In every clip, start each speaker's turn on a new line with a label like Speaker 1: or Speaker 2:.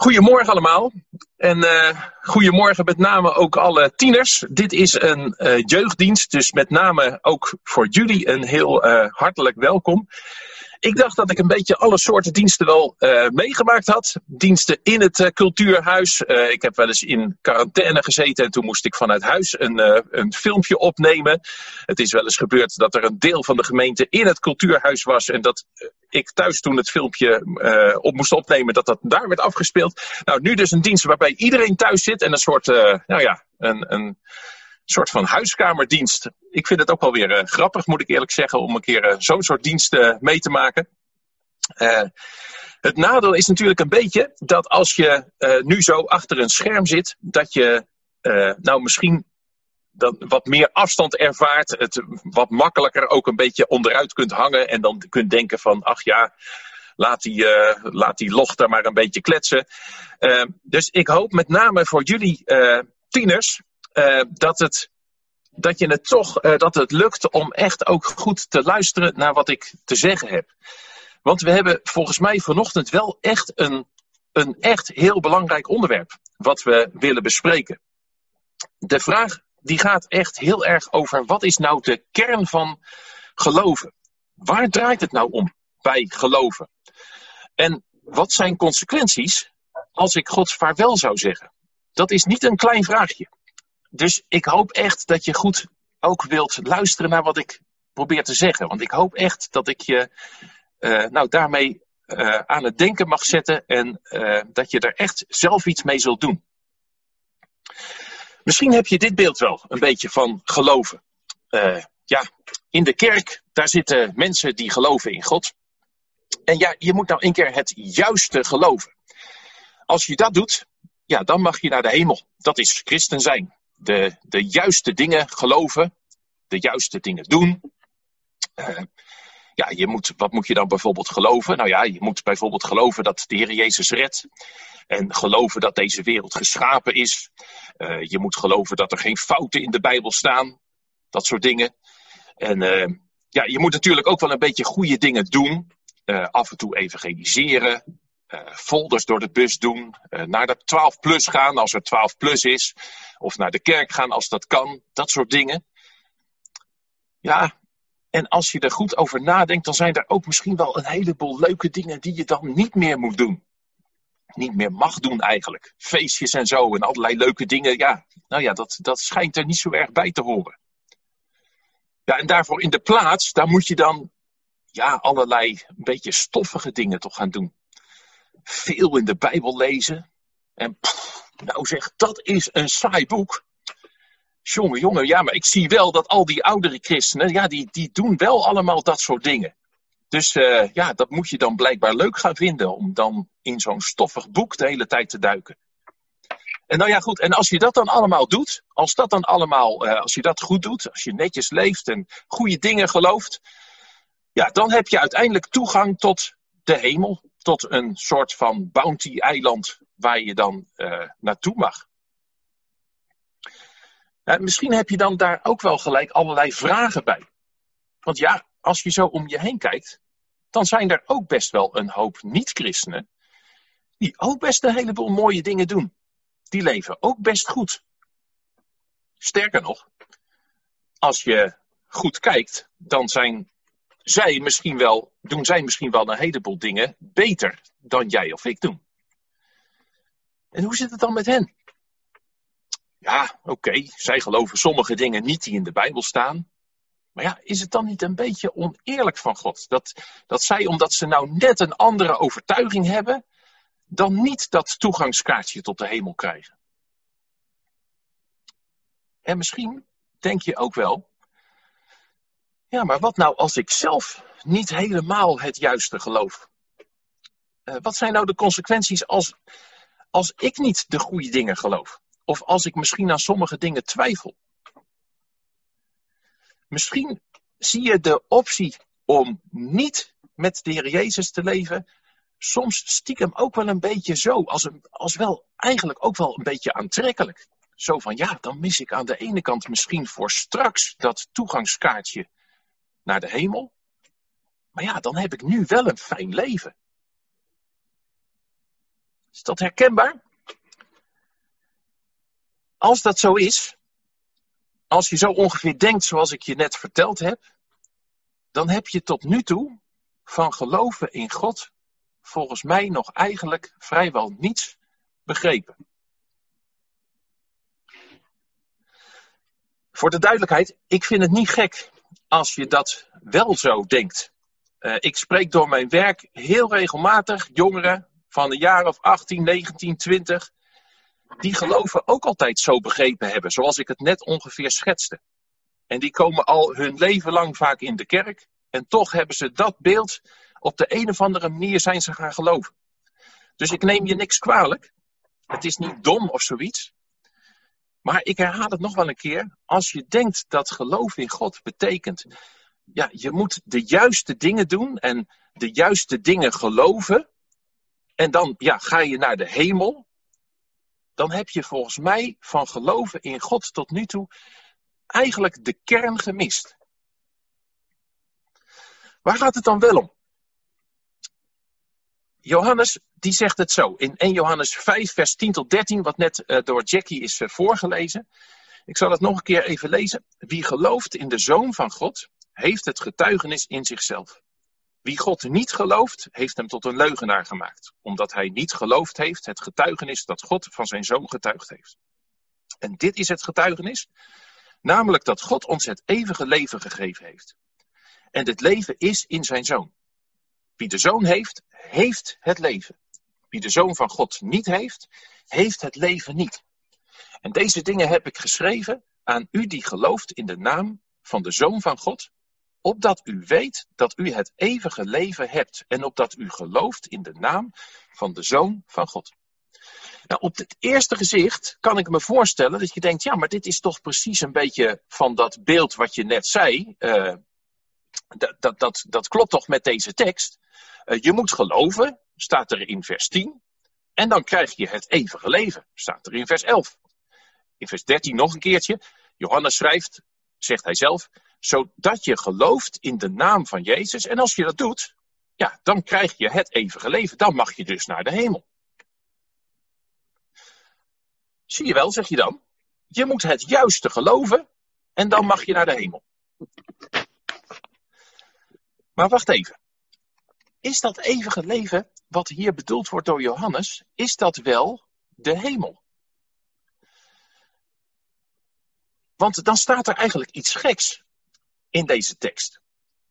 Speaker 1: Goedemorgen allemaal. En uh, goedemorgen met name ook alle tieners. Dit is een uh, jeugddienst, dus met name ook voor jullie een heel uh, hartelijk welkom. Ik dacht dat ik een beetje alle soorten diensten wel uh, meegemaakt had. Diensten in het uh, cultuurhuis. Uh, ik heb wel eens in quarantaine gezeten en toen moest ik vanuit huis een, een filmpje opnemen. Het is wel eens gebeurd dat er een deel van de gemeente in het cultuurhuis was en dat ik thuis toen het filmpje op moest opnemen, dat dat daar werd afgespeeld. Nou, nu dus een dienst waarbij iedereen thuis zit en een soort, nou ja, een, een soort van huiskamerdienst. Ik vind het ook wel weer uh, grappig, moet ik eerlijk zeggen, om een keer uh, zo'n soort dienst uh, mee te maken. het nadeel is natuurlijk een beetje dat als je nu zo achter een scherm zit, dat je nou misschien dan wat meer afstand ervaart, het wat makkelijker ook een beetje onderuit kunt hangen en dan kunt denken van, ach ja, laat die, laat die log daar maar een beetje kletsen. dus ik hoop met name voor jullie tieners uh, dat, het, dat je het toch uh, dat het lukt om echt ook goed te luisteren naar wat ik te zeggen heb. Want we hebben volgens mij vanochtend wel echt een, een echt heel belangrijk onderwerp wat we willen bespreken. De vraag die gaat echt heel erg over wat is nou de kern van geloven? Waar draait het nou om bij geloven? En wat zijn consequenties als ik Gods vaarwel zou zeggen? Dat is niet een klein vraagje. Dus ik hoop echt dat je goed ook wilt luisteren naar wat ik probeer te zeggen. Want ik hoop echt dat ik je uh, nou, daarmee uh, aan het denken mag zetten en uh, dat je er echt zelf iets mee zult doen. Misschien heb je dit beeld wel een beetje van geloven. ja, in de kerk, daar zitten mensen die geloven in God. En ja, je moet nou een keer het juiste geloven. Als je dat doet, ja, dan mag je naar de hemel. Dat is christen zijn de, de juiste dingen geloven, de juiste dingen doen. Uh, ja, je moet, wat moet je dan bijvoorbeeld geloven? Nou ja, je moet bijvoorbeeld geloven dat de Heer Jezus redt. En geloven dat deze wereld geschapen is. Uh, je moet geloven dat er geen fouten in de Bijbel staan. Dat soort dingen. En uh, ja, je moet natuurlijk ook wel een beetje goede dingen doen. af en toe evangeliseren folders door de bus doen, uh, naar de 12 plus gaan als er 12 plus is, of naar de kerk gaan als dat kan, dat soort dingen. Ja, en als je er goed over nadenkt, dan zijn er ook misschien wel een heleboel leuke dingen die je dan niet meer moet doen. Niet meer mag doen eigenlijk. Feestjes en zo en allerlei leuke dingen. Ja, nou ja, dat, dat schijnt er niet zo erg bij te horen. Ja, en daarvoor in de plaats, daar moet je dan ja, allerlei een beetje stoffige dingen toch gaan doen veel in de Bijbel lezen. En nou zeg, dat is een saai boek. Jongen, jongen, ja, maar ik zie wel dat al die oudere christenen, ja, die, die doen wel allemaal dat soort dingen. Dus uh, ja, dat moet je dan blijkbaar leuk gaan vinden, om dan in zo'n stoffig boek de hele tijd te duiken. En nou ja, goed, en als je dat dan allemaal doet, als dat dan allemaal, uh, als je dat goed doet, als je netjes leeft en goede dingen gelooft, ja, dan heb je uiteindelijk toegang tot de hemel tot een soort van bounty-eiland waar je dan uh, naartoe mag. Uh, misschien heb je dan daar ook wel gelijk allerlei vragen bij. Want ja, als je zo om je heen kijkt, dan zijn er ook best wel een hoop niet-christenen die ook best een heleboel mooie dingen doen. Die leven ook best goed. Sterker nog, als je goed kijkt, dan zijn zij misschien wel, doen zij misschien wel een heleboel dingen beter dan jij of ik doen. En hoe zit het dan met hen? Ja, oké, zij geloven sommige dingen niet die in de Bijbel staan. Maar ja, is het dan niet een beetje oneerlijk van God? Dat, dat zij, omdat ze nou net een andere overtuiging hebben, dan niet dat toegangskaartje tot de hemel krijgen. En misschien denk je ook wel, ja, maar wat nou als ik zelf niet helemaal het juiste geloof? Uh, wat zijn nou de consequenties als, als ik niet de goede dingen geloof? Of als ik misschien aan sommige dingen twijfel? Misschien zie je de optie om niet met de Heer Jezus te leven, soms stiekem ook wel een beetje zo, als, een, als wel eigenlijk ook wel een beetje aantrekkelijk. Zo van ja, dan mis ik aan de ene kant misschien voor straks dat toegangskaartje naar de hemel. Maar ja, dan heb ik nu wel een fijn leven. Is dat herkenbaar? Als dat zo is, als je zo ongeveer denkt zoals ik je net verteld heb, dan heb je tot nu toe van geloven in God volgens mij nog eigenlijk vrijwel niets begrepen. Voor de duidelijkheid, ik vind het niet gek als je dat wel zo denkt. Uh, ik spreek door mijn werk heel regelmatig jongeren van de jaren of 18, 19, 20, die geloven ook altijd zo begrepen hebben, zoals ik het net ongeveer schetste. En die komen al hun leven lang vaak in de kerk en toch hebben ze dat beeld, op de een of andere manier zijn ze gaan geloven. Dus ik neem je niks kwalijk. Het is niet dom of zoiets. Maar ik herhaal het nog wel een keer. Als je denkt dat geloof in God betekent. Ja, je moet de juiste dingen doen en de juiste dingen geloven. En dan ja, ga je naar de hemel. Dan heb je volgens mij van geloven in God tot nu toe eigenlijk de kern gemist. Waar gaat het dan wel om? Johannes die zegt het zo in 1 Johannes 5, vers 10 tot 13, wat net uh, door Jackie is uh, voorgelezen. Ik zal het nog een keer even lezen. Wie gelooft in de Zoon van God, heeft het getuigenis in zichzelf. Wie God niet gelooft, heeft hem tot een leugenaar gemaakt, omdat hij niet geloofd heeft het getuigenis dat God van zijn Zoon getuigd heeft. En dit is het getuigenis, namelijk dat God ons het eeuwige leven gegeven heeft. En dit leven is in zijn Zoon. Wie de Zoon heeft, heeft het leven. Wie de Zoon van God niet heeft, heeft het leven niet. En deze dingen heb ik geschreven aan u die gelooft in de naam van de Zoon van God, opdat u weet dat u het eeuwige leven hebt en opdat u gelooft in de naam van de Zoon van God. Nou, op het eerste gezicht kan ik me voorstellen dat je denkt, ja, maar dit is toch precies een beetje van dat beeld wat je net zei. Uh, dat, dat, dat, klopt toch met deze tekst? Uh, je moet geloven, staat er in vers 10. En dan krijg je het eeuwige leven, staat er in vers 11. In vers 13 nog een keertje. Johannes schrijft, zegt hij zelf, zodat je gelooft in de naam van Jezus. En als je dat doet, ja, dan krijg je het eeuwige leven. Dan mag je dus naar de hemel. Zie je wel, zeg je dan. Je moet het juiste geloven en dan mag je naar de hemel. Maar wacht even. Is dat eeuwige leven wat hier bedoeld wordt door Johannes, is dat wel de hemel? Want dan staat er eigenlijk iets geks in deze tekst.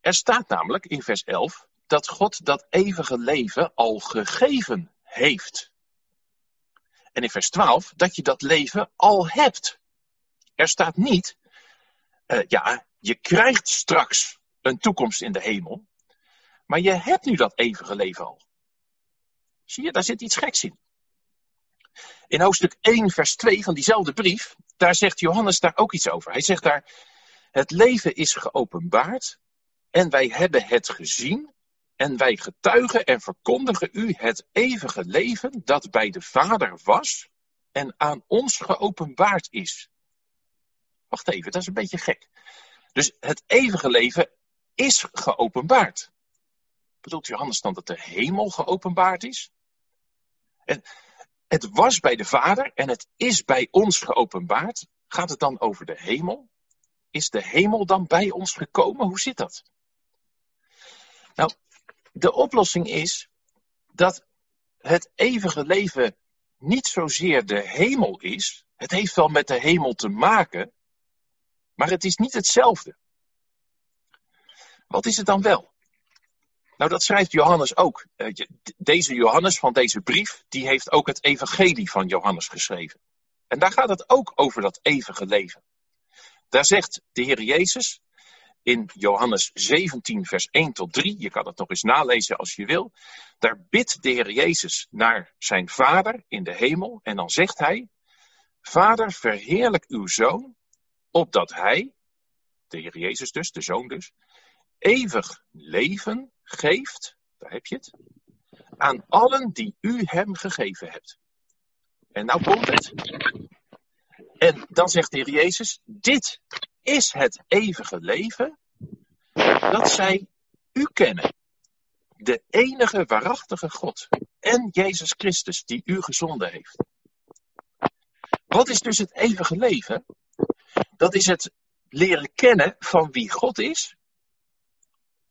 Speaker 1: Er staat namelijk in vers 11 dat God dat eeuwige leven al gegeven heeft. En in vers 12 dat je dat leven al hebt. Er staat niet, uh, ja, je krijgt straks een toekomst in de hemel. Maar je hebt nu dat eeuwige leven al. Zie je, daar zit iets geks in. In hoofdstuk 1, vers 2 van diezelfde brief, daar zegt Johannes daar ook iets over. Hij zegt daar, het leven is geopenbaard en wij hebben het gezien en wij getuigen en verkondigen u het eeuwige leven dat bij de Vader was en aan ons geopenbaard is. Wacht even, dat is een beetje gek. Dus het eeuwige leven is geopenbaard. Bedoelt Johannes dan dat de hemel geopenbaard is? En het was bij de Vader en het is bij ons geopenbaard. Gaat het dan over de hemel? Is de hemel dan bij ons gekomen? Hoe zit dat? Nou, de oplossing is dat het eeuwige leven niet zozeer de hemel is. Het heeft wel met de hemel te maken, maar het is niet hetzelfde. Wat is het dan wel? Nou, dat schrijft Johannes ook. Eh, deze Johannes van deze brief, die heeft ook het evangelie van Johannes geschreven. En daar gaat het ook over dat eeuwige leven. Daar zegt de Heer Jezus in Johannes 17, vers 1 tot 3, je kan het nog eens nalezen als je wil. Daar bidt de Heer Jezus naar zijn Vader in de hemel en dan zegt hij, Vader, verheerlijk uw Zoon, opdat hij, de Heer Jezus dus, de Zoon dus, eeuwig leven geeft, daar heb je het, aan allen die u hem gegeven hebt. En nou komt het. En dan zegt de Heer Jezus, dit is het eeuwige leven, dat zij u kennen. De enige waarachtige God en Jezus Christus die u gezonden heeft. Wat is dus het eeuwige leven? Dat is het leren kennen van wie God is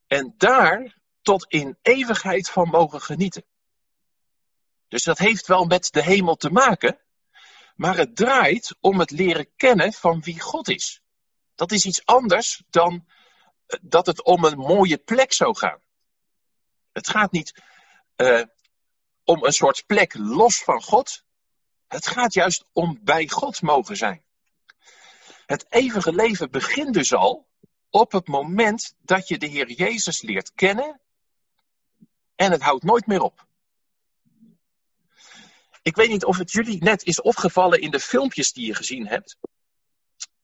Speaker 1: en daar tot in eeuwigheid van mogen genieten. Dus dat heeft wel met de hemel te maken, maar het draait om het leren kennen van wie God is. Dat is iets anders dan eh, dat het om een mooie plek zou gaan. Het gaat niet uh, om een soort plek los van God. Het gaat juist om bij God mogen zijn. Het eeuwige leven begint dus al op het moment dat je de Heer Jezus leert kennen en het houdt nooit meer op. Ik weet niet of het jullie net is opgevallen in de filmpjes die je gezien hebt.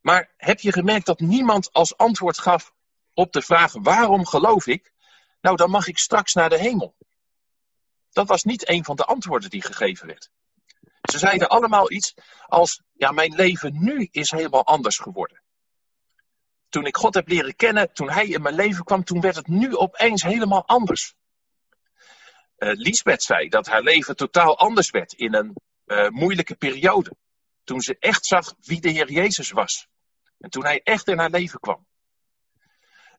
Speaker 1: Maar heb je gemerkt dat niemand als antwoord gaf op de vraag waarom geloof ik? Nou, dan mag ik straks naar de hemel. Dat was niet een van de antwoorden die gegeven werd. Ze zeiden allemaal iets als, ja, mijn leven nu is helemaal anders geworden. Toen ik God heb leren kennen, toen Hij in mijn leven kwam, toen werd het nu opeens helemaal anders. Uh, Lisbeth zei dat haar leven totaal anders werd in een uh, moeilijke periode. Toen ze echt zag wie de Heer Jezus was. En toen Hij echt in haar leven kwam.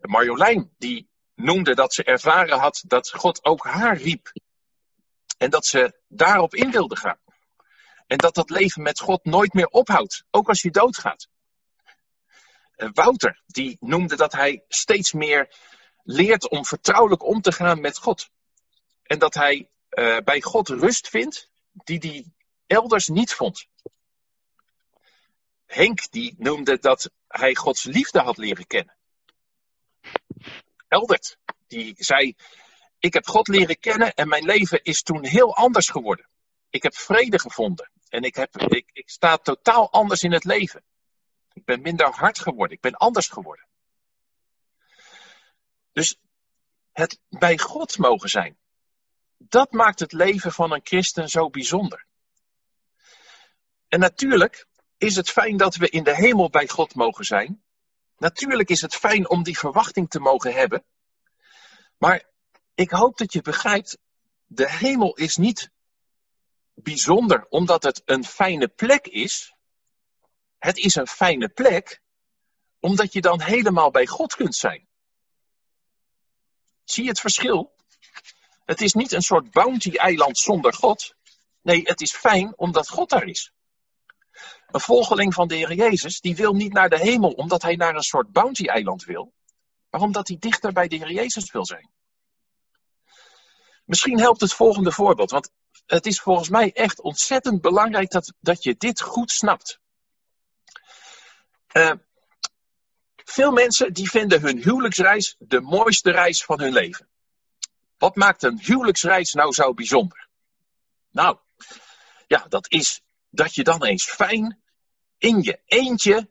Speaker 1: Marjolein, die noemde dat ze ervaren had dat God ook haar riep. En dat ze daarop in wilde gaan. En dat dat leven met God nooit meer ophoudt, ook als je doodgaat. Eh, Wouter, die noemde dat hij steeds meer leert om vertrouwelijk om te gaan met God. En dat hij uh, bij God rust vindt die hij elders niet vond. Henk die noemde dat hij Gods liefde had leren kennen. Eldert, die zei, ik heb God leren kennen en mijn leven is toen heel anders geworden. Ik heb vrede gevonden en ik, heb, ik, ik sta totaal anders in het leven. Ik ben minder hard geworden, ik ben anders geworden. Dus het bij God mogen zijn, dat maakt het leven van een christen zo bijzonder. En natuurlijk is het fijn dat we in de hemel bij God mogen zijn. Natuurlijk is het fijn om die verwachting te mogen hebben. Maar ik hoop dat je begrijpt, de hemel is niet bijzonder omdat het een fijne plek is. Het is een fijne plek omdat je dan helemaal bij God kunt zijn. Zie je het verschil? Het is niet een soort bounty-eiland zonder God. Nee, het is fijn omdat God daar is. Een volgeling van de Heer Jezus, die wil niet naar de hemel omdat hij naar een soort bounty-eiland wil, maar omdat hij dichter bij de Heer Jezus wil zijn. Misschien helpt het volgende voorbeeld, want het is volgens mij echt ontzettend belangrijk dat, dat je dit goed snapt. Uh, veel mensen die vinden hun huwelijksreis de mooiste reis van hun leven. Wat maakt een huwelijksreis nou zo bijzonder? Nou, ja, dat is dat je dan eens fijn in je eentje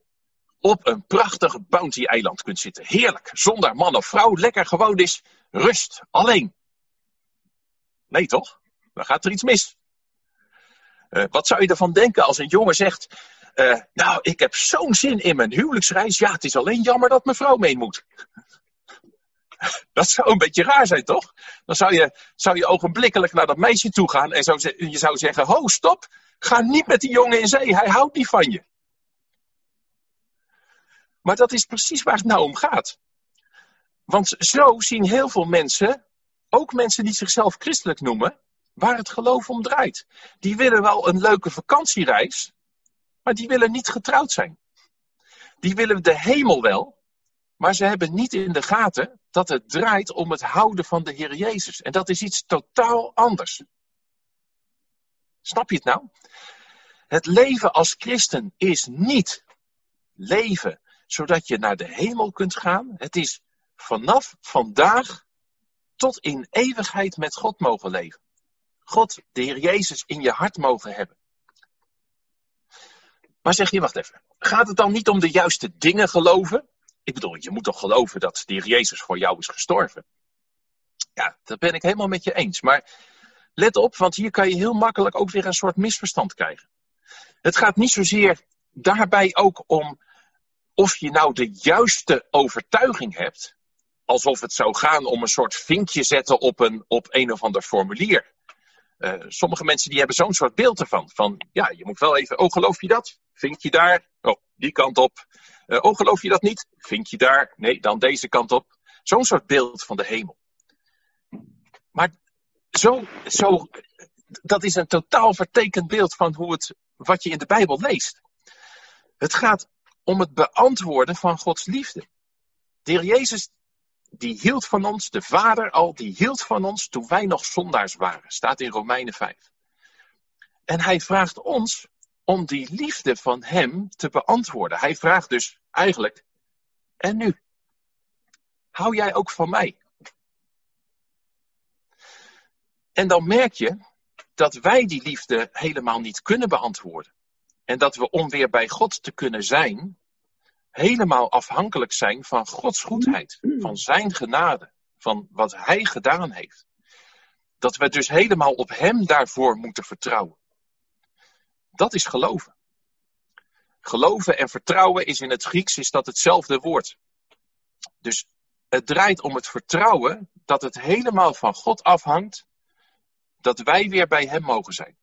Speaker 1: op een prachtig bounty-eiland kunt zitten. Heerlijk, zonder man of vrouw, lekker gewoon is rust, alleen. Nee toch? Dan gaat er iets mis. Uh, wat zou je ervan denken als een jongen zegt: uh, Nou, ik heb zo'n zin in mijn huwelijksreis. Ja, het is alleen jammer dat mijn vrouw mee moet. Dat zou een beetje raar zijn, toch? Dan zou je, zou je ogenblikkelijk naar dat meisje toe gaan en zou, je zou zeggen: Ho, stop, ga niet met die jongen in zee, hij houdt niet van je. Maar dat is precies waar het nou om gaat. Want zo zien heel veel mensen, ook mensen die zichzelf christelijk noemen, waar het geloof om draait. Die willen wel een leuke vakantiereis, maar die willen niet getrouwd zijn. Die willen de hemel wel, maar ze hebben niet in de gaten dat het draait om het houden van de Heer Jezus. En dat is iets totaal anders. Snap je het nou? Het leven als christen is niet leven zodat je naar de hemel kunt gaan. Het is vanaf vandaag tot in eeuwigheid met God mogen leven. God, de Heer Jezus, in je hart mogen hebben. Maar zeg je, wacht even. Gaat het dan niet om de juiste dingen geloven? Ik bedoel, je moet toch geloven dat Heer Jezus voor jou is gestorven? Ja, dat ben ik helemaal met je eens. Maar let op, want hier kan je heel makkelijk ook weer een soort misverstand krijgen. Het gaat niet zozeer daarbij ook om of je nou de juiste overtuiging hebt. Alsof het zou gaan om een soort vinkje zetten op een, op een of ander formulier. Uh, sommige mensen die hebben zo'n soort beeld ervan. Van ja, je moet wel even, oh geloof je dat? Vind je daar? Oh, die kant op. Uh, oh geloof je dat niet? Vind je daar? Nee, dan deze kant op. Zo'n soort beeld van de hemel. Maar zo, zo, dat is een totaal vertekend beeld van hoe het, wat je in de Bijbel leest. Het gaat om het beantwoorden van Gods liefde. De heer Jezus, die hield van ons, de Vader al, die hield van ons toen wij nog zondaars waren. Staat in Romeinen 5. En hij vraagt ons om die liefde van hem te beantwoorden. Hij vraagt dus eigenlijk, en nu? Hou jij ook van mij? En dan merk je dat wij die liefde helemaal niet kunnen beantwoorden. En dat we om weer bij God te kunnen zijn, helemaal afhankelijk zijn van Gods goedheid, van Zijn genade, van wat Hij gedaan heeft. Dat we dus helemaal op Hem daarvoor moeten vertrouwen. Dat is geloven. Geloven en vertrouwen is in het Grieks is dat hetzelfde woord. Dus het draait om het vertrouwen dat het helemaal van God afhangt, dat wij weer bij Hem mogen zijn.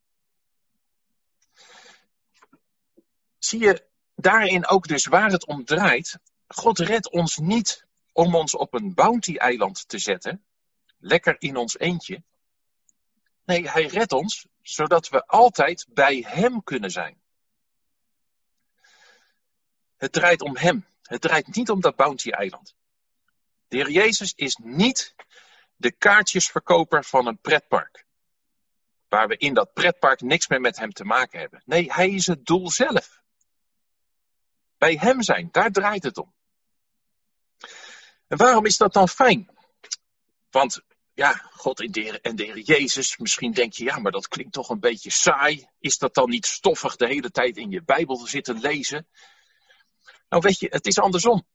Speaker 1: Zie je daarin ook dus waar het om draait? God redt ons niet om ons op een bounty-eiland te zetten, lekker in ons eentje. Nee, Hij redt ons zodat we altijd bij Hem kunnen zijn. Het draait om Hem. Het draait niet om dat bounty-eiland. De Heer Jezus is niet de kaartjesverkoper van een pretpark. Waar we in dat pretpark niks meer met Hem te maken hebben. Nee, Hij is het doel zelf. Bij Hem zijn, daar draait het om. En waarom is dat dan fijn? Want ja, God en de, Heer Jezus, misschien denk je, ja, maar dat klinkt toch een beetje saai. Is dat dan niet stoffig de hele tijd in je Bijbel te zitten lezen? Nou weet je, het is andersom.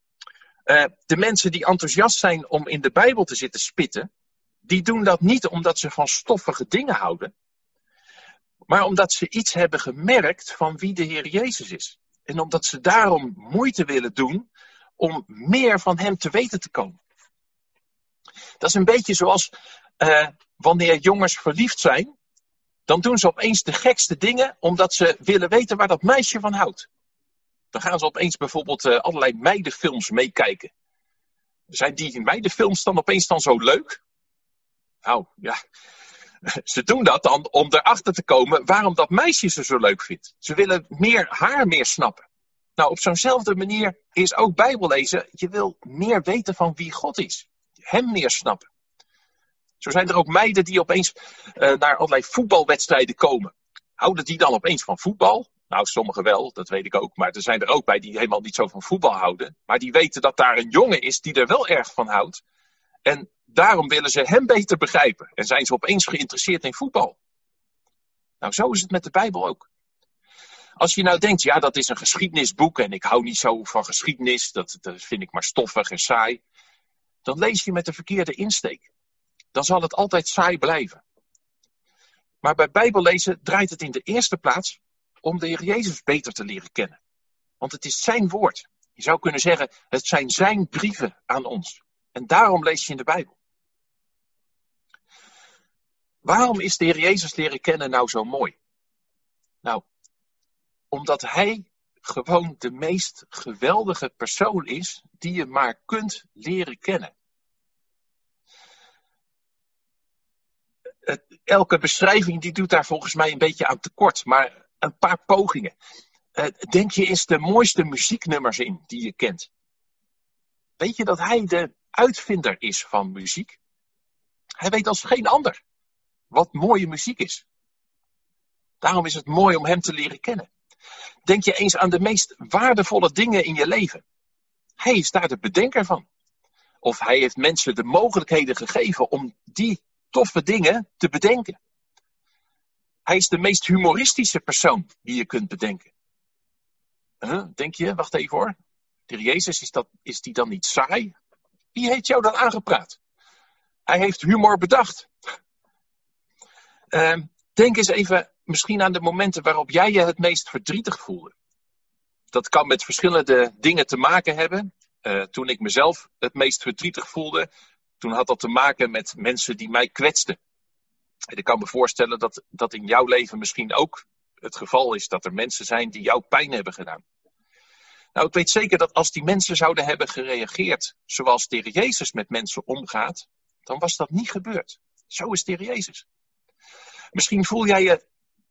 Speaker 1: Uh, de mensen die enthousiast zijn om in de Bijbel te zitten spitten, die doen dat niet omdat ze van stoffige dingen houden, maar omdat ze iets hebben gemerkt van wie de Heer Jezus is. En omdat ze daarom moeite willen doen om meer van Hem te weten te komen. Dat is een beetje zoals uh, wanneer jongens verliefd zijn, dan doen ze opeens de gekste dingen omdat ze willen weten waar dat meisje van houdt. Dan gaan ze opeens bijvoorbeeld uh, allerlei meidenfilms meekijken. Zijn die meidenfilms dan opeens dan zo leuk? Nou ja, ze doen dat dan om erachter te komen waarom dat meisje ze zo leuk vindt. Ze willen meer, haar meer snappen. Nou, op zo'nzelfde manier is ook Bijbellezen. Je wil meer weten van wie God is hem meer snappen. Zo zijn er ook meiden die opeens uh, naar allerlei voetbalwedstrijden komen. Houden die dan opeens van voetbal? Nou, sommigen wel, dat weet ik ook. Maar er zijn er ook bij die helemaal niet zo van voetbal houden. Maar die weten dat daar een jongen is die er wel erg van houdt. En daarom willen ze hem beter begrijpen. En zijn ze opeens geïnteresseerd in voetbal. Nou, zo is het met de Bijbel ook. Als je nou denkt, ja, dat is een geschiedenisboek en ik hou niet zo van geschiedenis, dat vind ik maar stoffig en saai dan lees je met de verkeerde insteek. Dan zal het altijd saai blijven. Maar bij Bijbellezen draait het in de eerste plaats om de Heer Jezus beter te leren kennen. Want het is zijn woord. Je zou kunnen zeggen, het zijn zijn brieven aan ons. En daarom lees je in de Bijbel. Waarom is de Heer Jezus leren kennen nou zo mooi? Nou, omdat hij gewoon de meest geweldige persoon is die je maar kunt leren kennen. Elke beschrijving die doet daar volgens mij een beetje aan tekort, maar een paar pogingen. Eh, denk je eens de mooiste muzieknummers in die je kent? Weet je dat hij de uitvinder is van muziek? Hij weet als geen ander wat mooie muziek is. Daarom is het mooi om hem te leren kennen. Denk je eens aan de meest waardevolle dingen in je leven. Hij is daar de bedenker van. Of hij heeft mensen de mogelijkheden gegeven om die toffe dingen te bedenken. Hij is de meest humoristische persoon die je kunt bedenken. denk je, wacht even hoor. De Jezus, is, dat, is die dan niet saai? Wie heeft jou dan aangepraat? Hij heeft humor bedacht. Uh, denk eens even misschien aan de momenten waarop jij je het meest verdrietig voelde. Dat kan met verschillende dingen te maken hebben. Uh, toen ik mezelf het meest verdrietig voelde, toen had dat te maken met mensen die mij kwetsten. En ik kan me voorstellen dat dat in jouw leven misschien ook het geval is dat er mensen zijn die jou pijn hebben gedaan. Nou, ik weet zeker dat als die mensen zouden hebben gereageerd zoals de Jezus met mensen omgaat, dan was dat niet gebeurd. Zo is de Jezus. Misschien voel jij je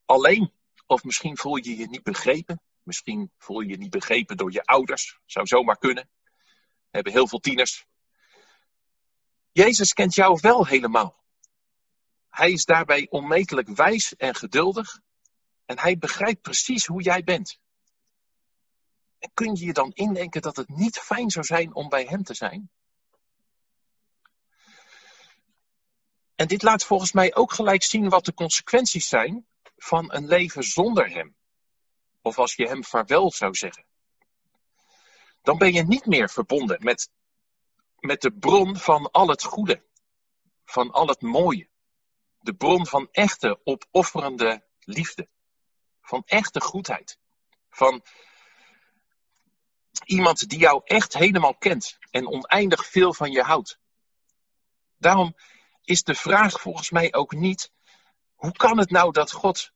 Speaker 1: alleen, of misschien voel je je niet begrepen. Misschien voel je je niet begrepen door je ouders. Zou zomaar kunnen. We hebben heel veel tieners. Jezus kent jou wel helemaal. Hij is daarbij onmetelijk wijs en geduldig. En hij begrijpt precies hoe jij bent. En kun je je dan indenken dat het niet fijn zou zijn om bij hem te zijn? En dit laat volgens mij ook gelijk zien wat de consequenties zijn van een leven zonder hem. Of als je hem vaarwel zou zeggen. Dan ben je niet meer verbonden met, met de bron van al het goede, van al het mooie. De bron van echte, opofferende liefde. Van echte goedheid. Van iemand die jou echt helemaal kent en oneindig veel van je houdt. Daarom is de vraag volgens mij ook niet: hoe kan het nou dat God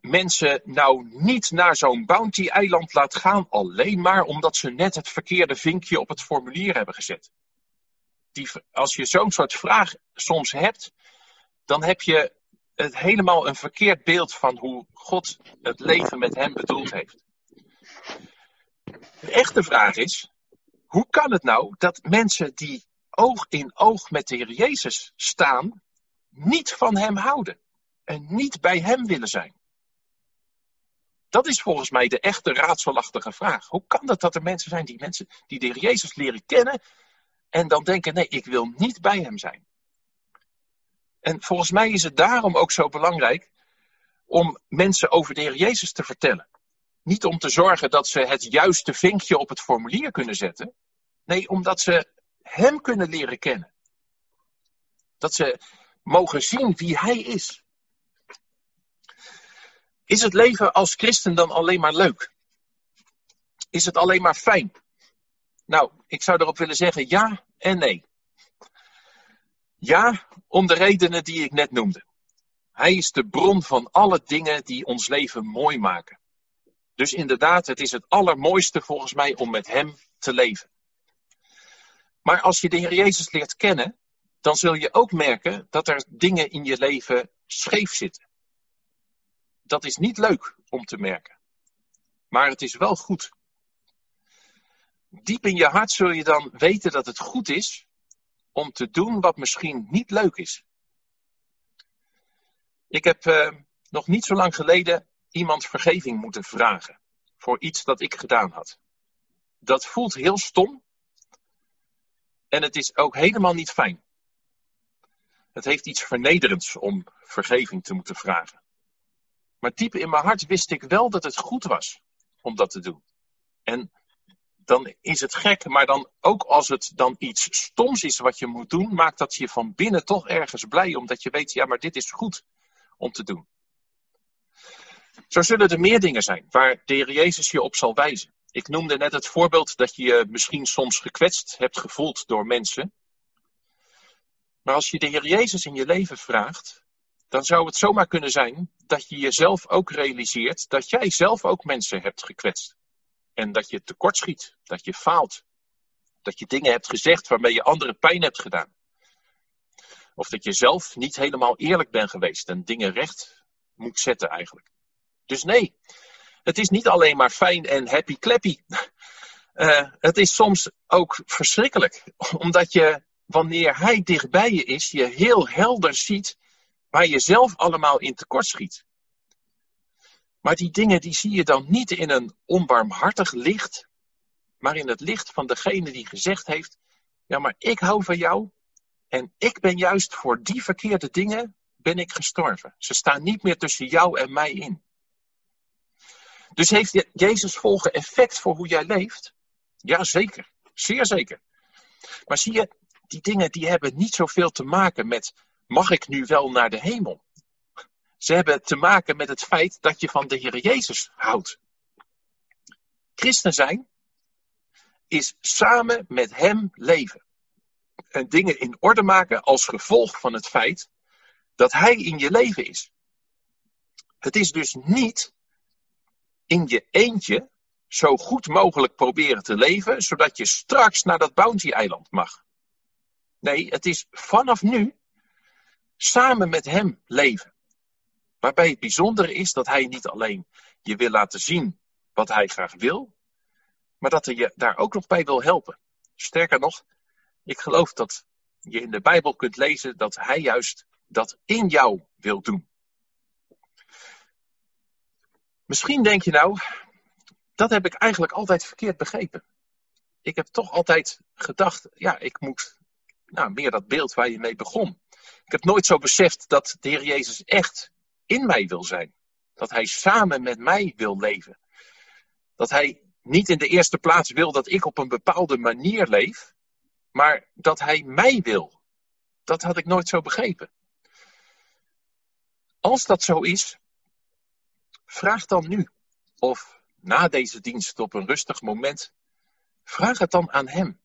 Speaker 1: mensen nou niet naar zo'n bounty-eiland laat gaan, alleen maar omdat ze net het verkeerde vinkje op het formulier hebben gezet? Die, als je zo'n soort vraag soms hebt, dan heb je het helemaal een verkeerd beeld van hoe God het leven met hem bedoeld heeft. De echte vraag is: hoe kan het nou dat mensen die oog in oog met de Heer Jezus staan, niet van Hem houden en niet bij Hem willen zijn? Dat is volgens mij de echte raadselachtige vraag. Hoe kan het dat er mensen zijn die, mensen die de Heer Jezus leren kennen en dan denken: nee, ik wil niet bij Hem zijn? En volgens mij is het daarom ook zo belangrijk om mensen over de Heer Jezus te vertellen. Niet om te zorgen dat ze het juiste vinkje op het formulier kunnen zetten. Nee, omdat ze Hem kunnen leren kennen. Dat ze mogen zien wie Hij is. Is het leven als christen dan alleen maar leuk? Is het alleen maar fijn? Nou, ik zou erop willen zeggen ja en nee. Ja, om de redenen die ik net noemde. Hij is de bron van alle dingen die ons leven mooi maken. Dus inderdaad, het is het allermooiste volgens mij om met Hem te leven. Maar als je de Heer Jezus leert kennen, dan zul je ook merken dat er dingen in je leven scheef zitten. Dat is niet leuk om te merken. Maar het is wel goed. Diep in je hart zul je dan weten dat het goed is om te doen wat misschien niet leuk is. Ik heb uh, nog niet zo lang geleden iemand vergeving moeten vragen voor iets dat ik gedaan had. Dat voelt heel stom en het is ook helemaal niet fijn. Het heeft iets vernederends om vergeving te moeten vragen. Maar diep in mijn hart wist ik wel dat het goed was om dat te doen. En dan is het gek, maar dan ook als het dan iets stoms is wat je moet doen, maakt dat je van binnen toch ergens blij, omdat je weet, ja, maar dit is goed om te doen. Zo zullen er meer dingen zijn waar de Heer Jezus je op zal wijzen. Ik noemde net het voorbeeld dat je je misschien soms gekwetst hebt gevoeld door mensen. Maar als je de Heer Jezus in je leven vraagt, dan zou het zomaar kunnen zijn dat je jezelf ook realiseert dat jij zelf ook mensen hebt gekwetst. En dat je tekortschiet, dat je faalt. Dat je dingen hebt gezegd waarmee je anderen pijn hebt gedaan. Of dat je zelf niet helemaal eerlijk bent geweest en dingen recht moet zetten eigenlijk. Dus nee, het is niet alleen maar fijn en happy clappy. Uh, het is soms ook verschrikkelijk, omdat je, wanneer hij dichtbij je is, je heel helder ziet waar je zelf allemaal in tekort schiet. Maar die dingen die zie je dan niet in een onbarmhartig licht, maar in het licht van degene die gezegd heeft: Ja, maar ik hou van jou en ik ben juist voor die verkeerde dingen ben ik gestorven. Ze staan niet meer tussen jou en mij in. Dus heeft Jezus volgen effect voor hoe jij leeft? Ja, zeker. Zeer zeker. Maar zie je, die dingen die hebben niet zoveel te maken met mag ik nu wel naar de hemel? Ze hebben te maken met het feit dat je van de Heer Jezus houdt. Christen zijn is samen met Hem leven. En dingen in orde maken als gevolg van het feit Dat Hij in je leven is. Het is dus niet in je eentje zo goed mogelijk proberen te leven, zodat je straks naar dat bounty-eiland mag. Nee, het is vanaf nu samen met Hem leven. Waarbij het bijzondere is dat Hij niet alleen je wil laten zien wat Hij graag wil, maar dat hij je daar ook nog bij wil helpen. Sterker nog, ik geloof dat je in de Bijbel kunt lezen dat Hij juist dat in jou wil doen. Misschien denk je nou, dat heb ik eigenlijk altijd verkeerd begrepen. Ik heb toch altijd gedacht, ja, ik moet nou, meer dat beeld waar je mee begon. Ik heb nooit zo beseft dat de Heer Jezus echt in mij wil zijn. Dat Hij samen met mij wil leven. Dat Hij niet in de eerste plaats wil dat ik op een bepaalde manier leef, maar dat Hij mij wil. Dat had ik nooit zo begrepen. Als dat zo is, vraag dan nu, of na deze dienst op een rustig moment, vraag het dan aan Hem.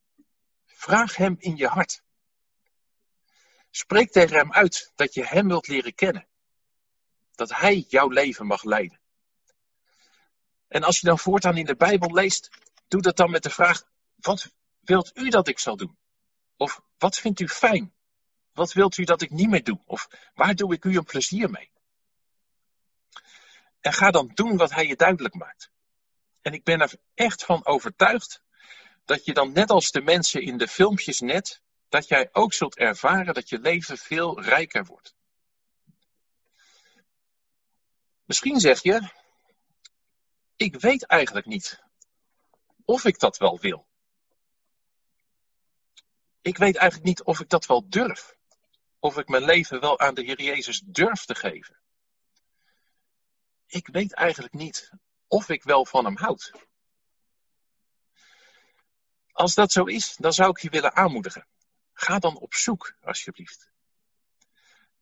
Speaker 1: Vraag Hem in je hart. Spreek tegen Hem uit dat je Hem wilt leren kennen. Dat Hij jouw leven mag leiden. En als je dan voortaan in de Bijbel leest, doe dat dan met de vraag: wat wilt u dat ik zal doen? Of wat vindt u fijn? Wat wilt u dat ik niet meer doe? Of waar doe ik u een plezier mee? En ga dan doen wat hij je duidelijk maakt. En ik ben er echt van overtuigd dat je dan net als de mensen in de filmpjes net, dat jij ook zult ervaren dat je leven veel rijker wordt. Misschien zeg je, ik weet eigenlijk niet of ik dat wel wil. Ik weet eigenlijk niet of ik dat wel durf. Of ik mijn leven wel aan de Heer Jezus durf te geven. Ik weet eigenlijk niet of ik wel van hem houd. Als dat zo is, dan zou ik je willen aanmoedigen. Ga dan op zoek, alsjeblieft.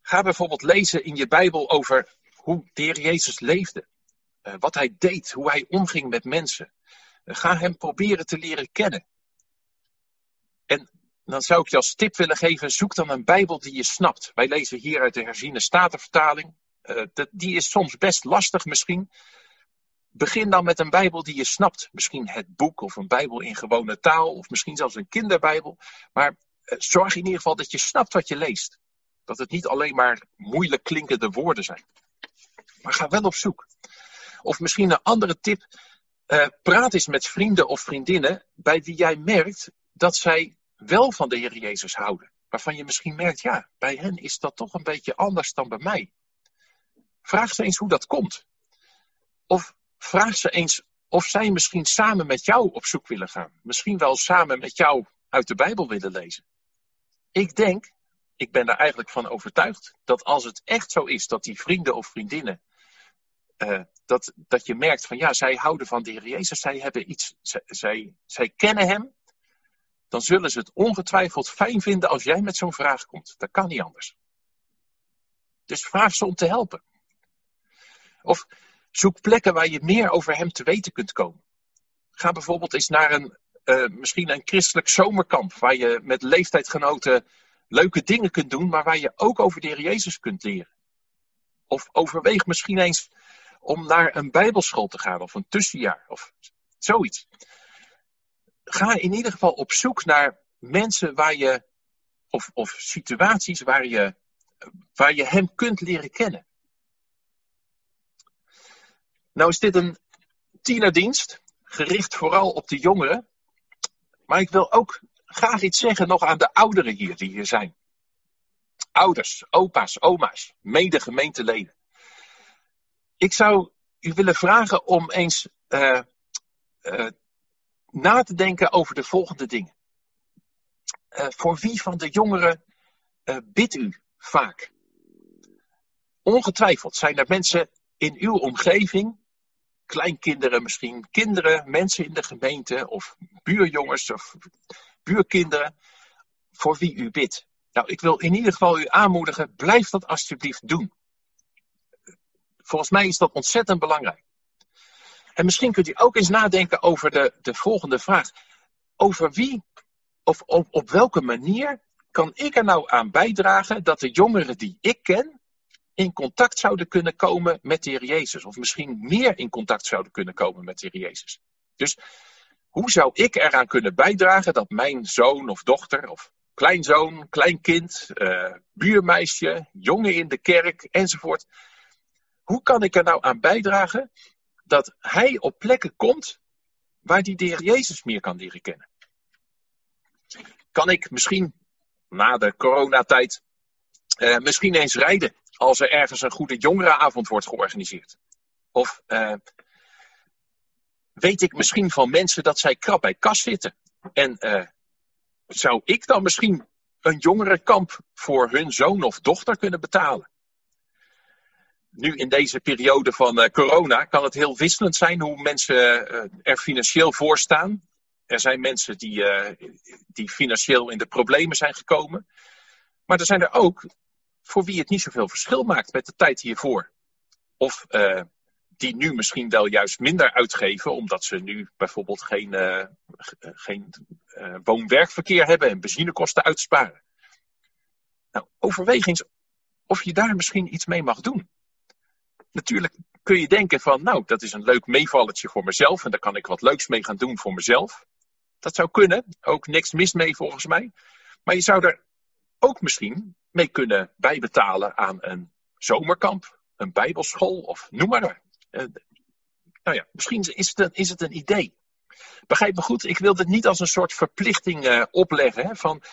Speaker 1: Ga bijvoorbeeld lezen in je Bijbel over hoe de Heer Jezus leefde. Eh, wat hij deed, hoe hij omging met mensen. Eh, ga hem proberen te leren kennen. En dan zou ik je als tip willen geven: zoek dan een Bijbel die je snapt. Wij lezen hier uit de herziene statenvertaling. Uh, die is soms best lastig misschien. Begin dan met een Bijbel die je snapt. Misschien het boek of een Bijbel in gewone taal, of misschien zelfs een kinderbijbel. Maar zorg in ieder geval dat je snapt wat je leest. Dat het niet alleen maar moeilijk klinkende woorden zijn. Maar ga wel op zoek. Of misschien een andere tip. Uh, praat eens met vrienden of vriendinnen bij wie jij merkt dat zij wel van de Heer Jezus houden. Waarvan je misschien merkt, ja, bij hen is dat toch een beetje anders dan bij mij. Vraag ze eens hoe dat komt. Of vraag ze eens of zij misschien samen met jou op zoek willen gaan. Misschien wel samen met jou uit de Bijbel willen lezen. Ik denk, ik ben daar eigenlijk van overtuigd, dat als het echt zo is dat die vrienden of vriendinnen uh, dat, dat je merkt van ja, zij houden van de Heer Jezus, zij hebben iets, zij, zij, zij kennen Hem, dan zullen ze het ongetwijfeld fijn vinden als jij met zo'n vraag komt. Dat kan niet anders. Dus vraag ze om te helpen. Of zoek plekken waar je meer over Hem te weten kunt komen. Ga bijvoorbeeld eens naar een, uh, misschien een christelijk zomerkamp, waar je met leeftijdgenoten leuke dingen kunt doen, maar waar je ook over de Heer Jezus kunt leren. Of overweeg misschien eens om naar een bijbelschool te gaan of een tussenjaar of zoiets. Ga in ieder geval op zoek naar mensen waar je, of, of situaties waar je, waar je hem kunt leren kennen. Nou is dit een tienerdienst, gericht vooral op de jongeren. Maar ik wil ook graag iets zeggen nog aan de ouderen hier die hier zijn. Ouders, opa's, oma's, mede gemeenteleden ik zou u willen vragen om eens uh, uh, na te denken over de volgende dingen. Uh, voor wie van de jongeren bidt u vaak? Ongetwijfeld zijn er mensen in uw omgeving, kleinkinderen misschien, kinderen, mensen in de gemeente of buurjongens of buurkinderen, voor wie u bidt. Nou, ik wil in ieder geval u aanmoedigen, blijf dat alsjeblieft doen. Volgens mij is dat ontzettend belangrijk. En misschien kunt u ook eens nadenken over de, de volgende vraag. Over wie of op, op welke manier kan ik er nou aan bijdragen dat de jongeren die ik ken in contact zouden kunnen komen met de Heer Jezus. Of misschien meer in contact zouden kunnen komen met de Heer Jezus. Dus hoe zou ik eraan kunnen bijdragen dat mijn zoon of dochter of kleinzoon, kleinkind, uh, buurmeisje, jongen in de kerk enzovoort. Hoe kan ik er nou aan bijdragen dat hij op plekken komt waar die de Heer Jezus meer kan leren kennen? Kan ik misschien na de coronatijd uh, misschien eens rijden als er ergens een goede jongerenavond wordt georganiseerd? Of uh, weet ik misschien van mensen dat zij krap bij kas zitten en uh, zou ik dan misschien een jongerenkamp voor hun zoon of dochter kunnen betalen? Nu in deze periode van uh, corona kan het heel wisselend zijn hoe mensen er financieel voor staan. Er zijn mensen die, die financieel in de problemen zijn gekomen. Maar er zijn er ook voor wie het niet zoveel verschil maakt met de tijd hiervoor. Of die nu misschien wel juist minder uitgeven, omdat ze nu bijvoorbeeld geen, uh, geen uh, woon-werkverkeer hebben en benzinekosten uitsparen. Nou, overweeg eens of je daar misschien iets mee mag doen. Natuurlijk kun je denken van, nou, dat is een leuk meevalletje voor mezelf en daar kan ik wat leuks mee gaan doen voor mezelf. Dat zou kunnen, ook niks mis mee volgens mij. Maar je zou er ook misschien mee kunnen bijbetalen aan een zomerkamp, een bijbelschool of noem maar. Uh, nou ja, misschien is het, een, is het een idee. Begrijp me goed, ik wil dit niet als een soort verplichting uh, opleggen. Hè, van,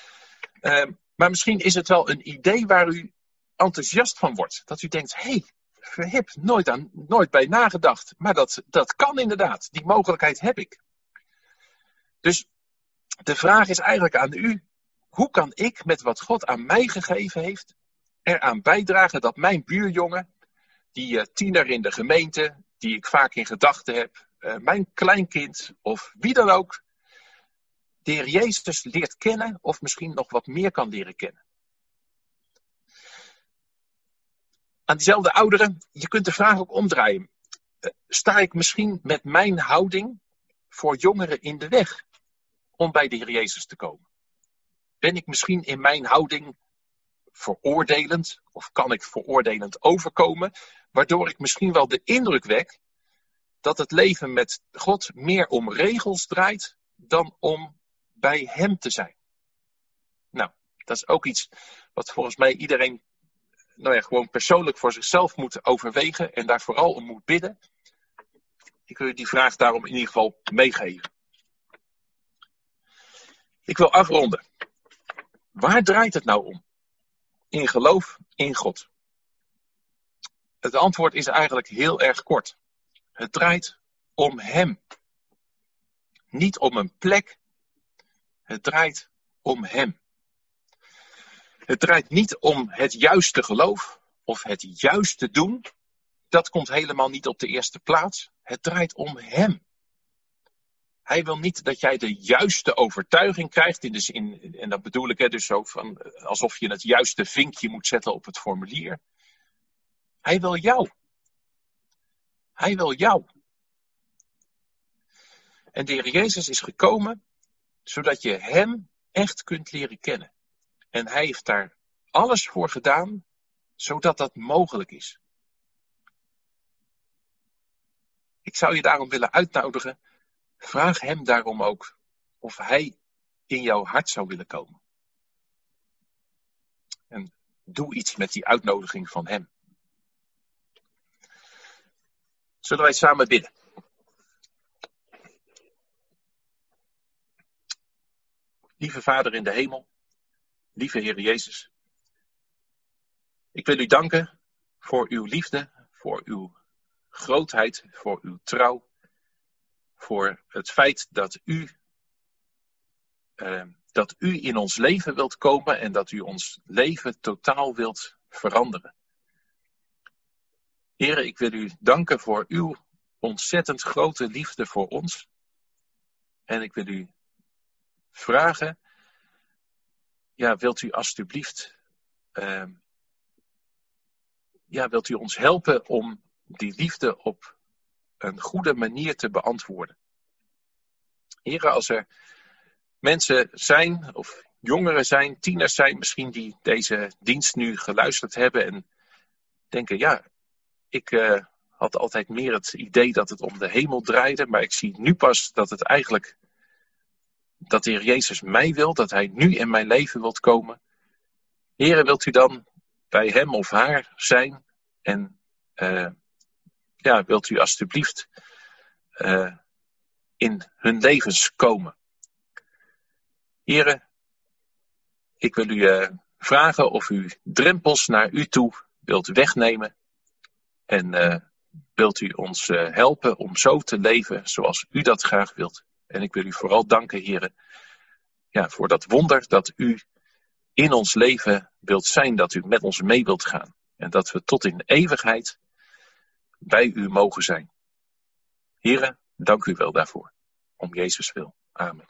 Speaker 1: uh, maar misschien is het wel een idee waar u enthousiast van wordt. Dat u denkt, hé, hey, heb nooit, aan, nooit bij nagedacht. Maar dat, dat kan inderdaad, die mogelijkheid heb ik. Dus de vraag is eigenlijk aan u, hoe kan ik met wat God aan mij gegeven heeft, eraan bijdragen dat mijn buurjongen die uh, tiener in de gemeente, die ik vaak in gedachten heb, uh, mijn kleinkind of wie dan ook, de Heer Jezus leert kennen of misschien nog wat meer kan leren kennen. Aan diezelfde ouderen, je kunt de vraag ook omdraaien. Uh, sta ik misschien met mijn houding voor jongeren in de weg om bij de Heer Jezus te komen? Ben ik misschien in mijn houding veroordelend of kan ik veroordelend overkomen, waardoor ik misschien wel de indruk wek dat het leven met God meer om regels draait dan om bij Hem te zijn. Nou, dat is ook iets wat volgens mij iedereen nou ja, gewoon persoonlijk voor zichzelf moet overwegen en daar vooral om moet bidden. Ik wil die vraag daarom in ieder geval meegeven. Ik wil afronden. Waar draait het nou om? In geloof in God. Het antwoord is eigenlijk heel erg kort. Het draait om Hem. Niet om een plek. Het draait om Hem. Het draait niet om het juiste geloof of het juiste doen. Dat komt helemaal niet op de eerste plaats. Het draait om Hem. Hij wil niet dat jij de juiste overtuiging krijgt. Zin, en dat bedoel ik hè, dus zo van alsof je het juiste vinkje moet zetten op het formulier. Hij wil jou. Hij wil jou. En de Heer Jezus is gekomen zodat je Hem echt kunt leren kennen. En Hij heeft daar alles voor gedaan zodat dat mogelijk is. Ik zou je daarom willen uitnodigen. Vraag Hem daarom ook of Hij in jouw hart zou willen komen. En doe iets met die uitnodiging van Hem. Zullen wij samen bidden? Lieve Vader in de hemel, lieve Heer Jezus, ik wil u danken voor uw liefde, voor uw grootheid, voor uw trouw, voor het feit dat u, uh, dat u in ons leven wilt komen en dat u ons leven totaal wilt veranderen. Heren, ik wil u danken voor uw ontzettend grote liefde voor ons. En ik wil u vragen, ja, wilt u alstublieft, uh, ja, wilt u ons helpen om die liefde op een goede manier te beantwoorden? Heren, als er mensen zijn, of jongeren zijn, tieners zijn misschien, die deze dienst nu geluisterd hebben en denken, ja, ik uh, had altijd meer het idee dat het om de hemel draaide, maar ik zie nu pas dat het eigenlijk, dat Heer Jezus mij wil, dat Hij nu in mijn leven wilt komen. Heren, wilt u dan bij hem of haar zijn en uh, ja, wilt u alstublieft uh, in hun levens komen. Heren, ik wil u uh, vragen of u drempels naar u toe wilt wegnemen en uh, wilt u ons helpen om zo te leven zoals u dat graag wilt. En ik wil u vooral danken, heren, ja, voor dat wonder dat u in ons leven wilt zijn, dat u met ons mee wilt gaan. En dat we tot in eeuwigheid bij u mogen zijn. Heren, dank u wel daarvoor. Om Jezus wil. Amen.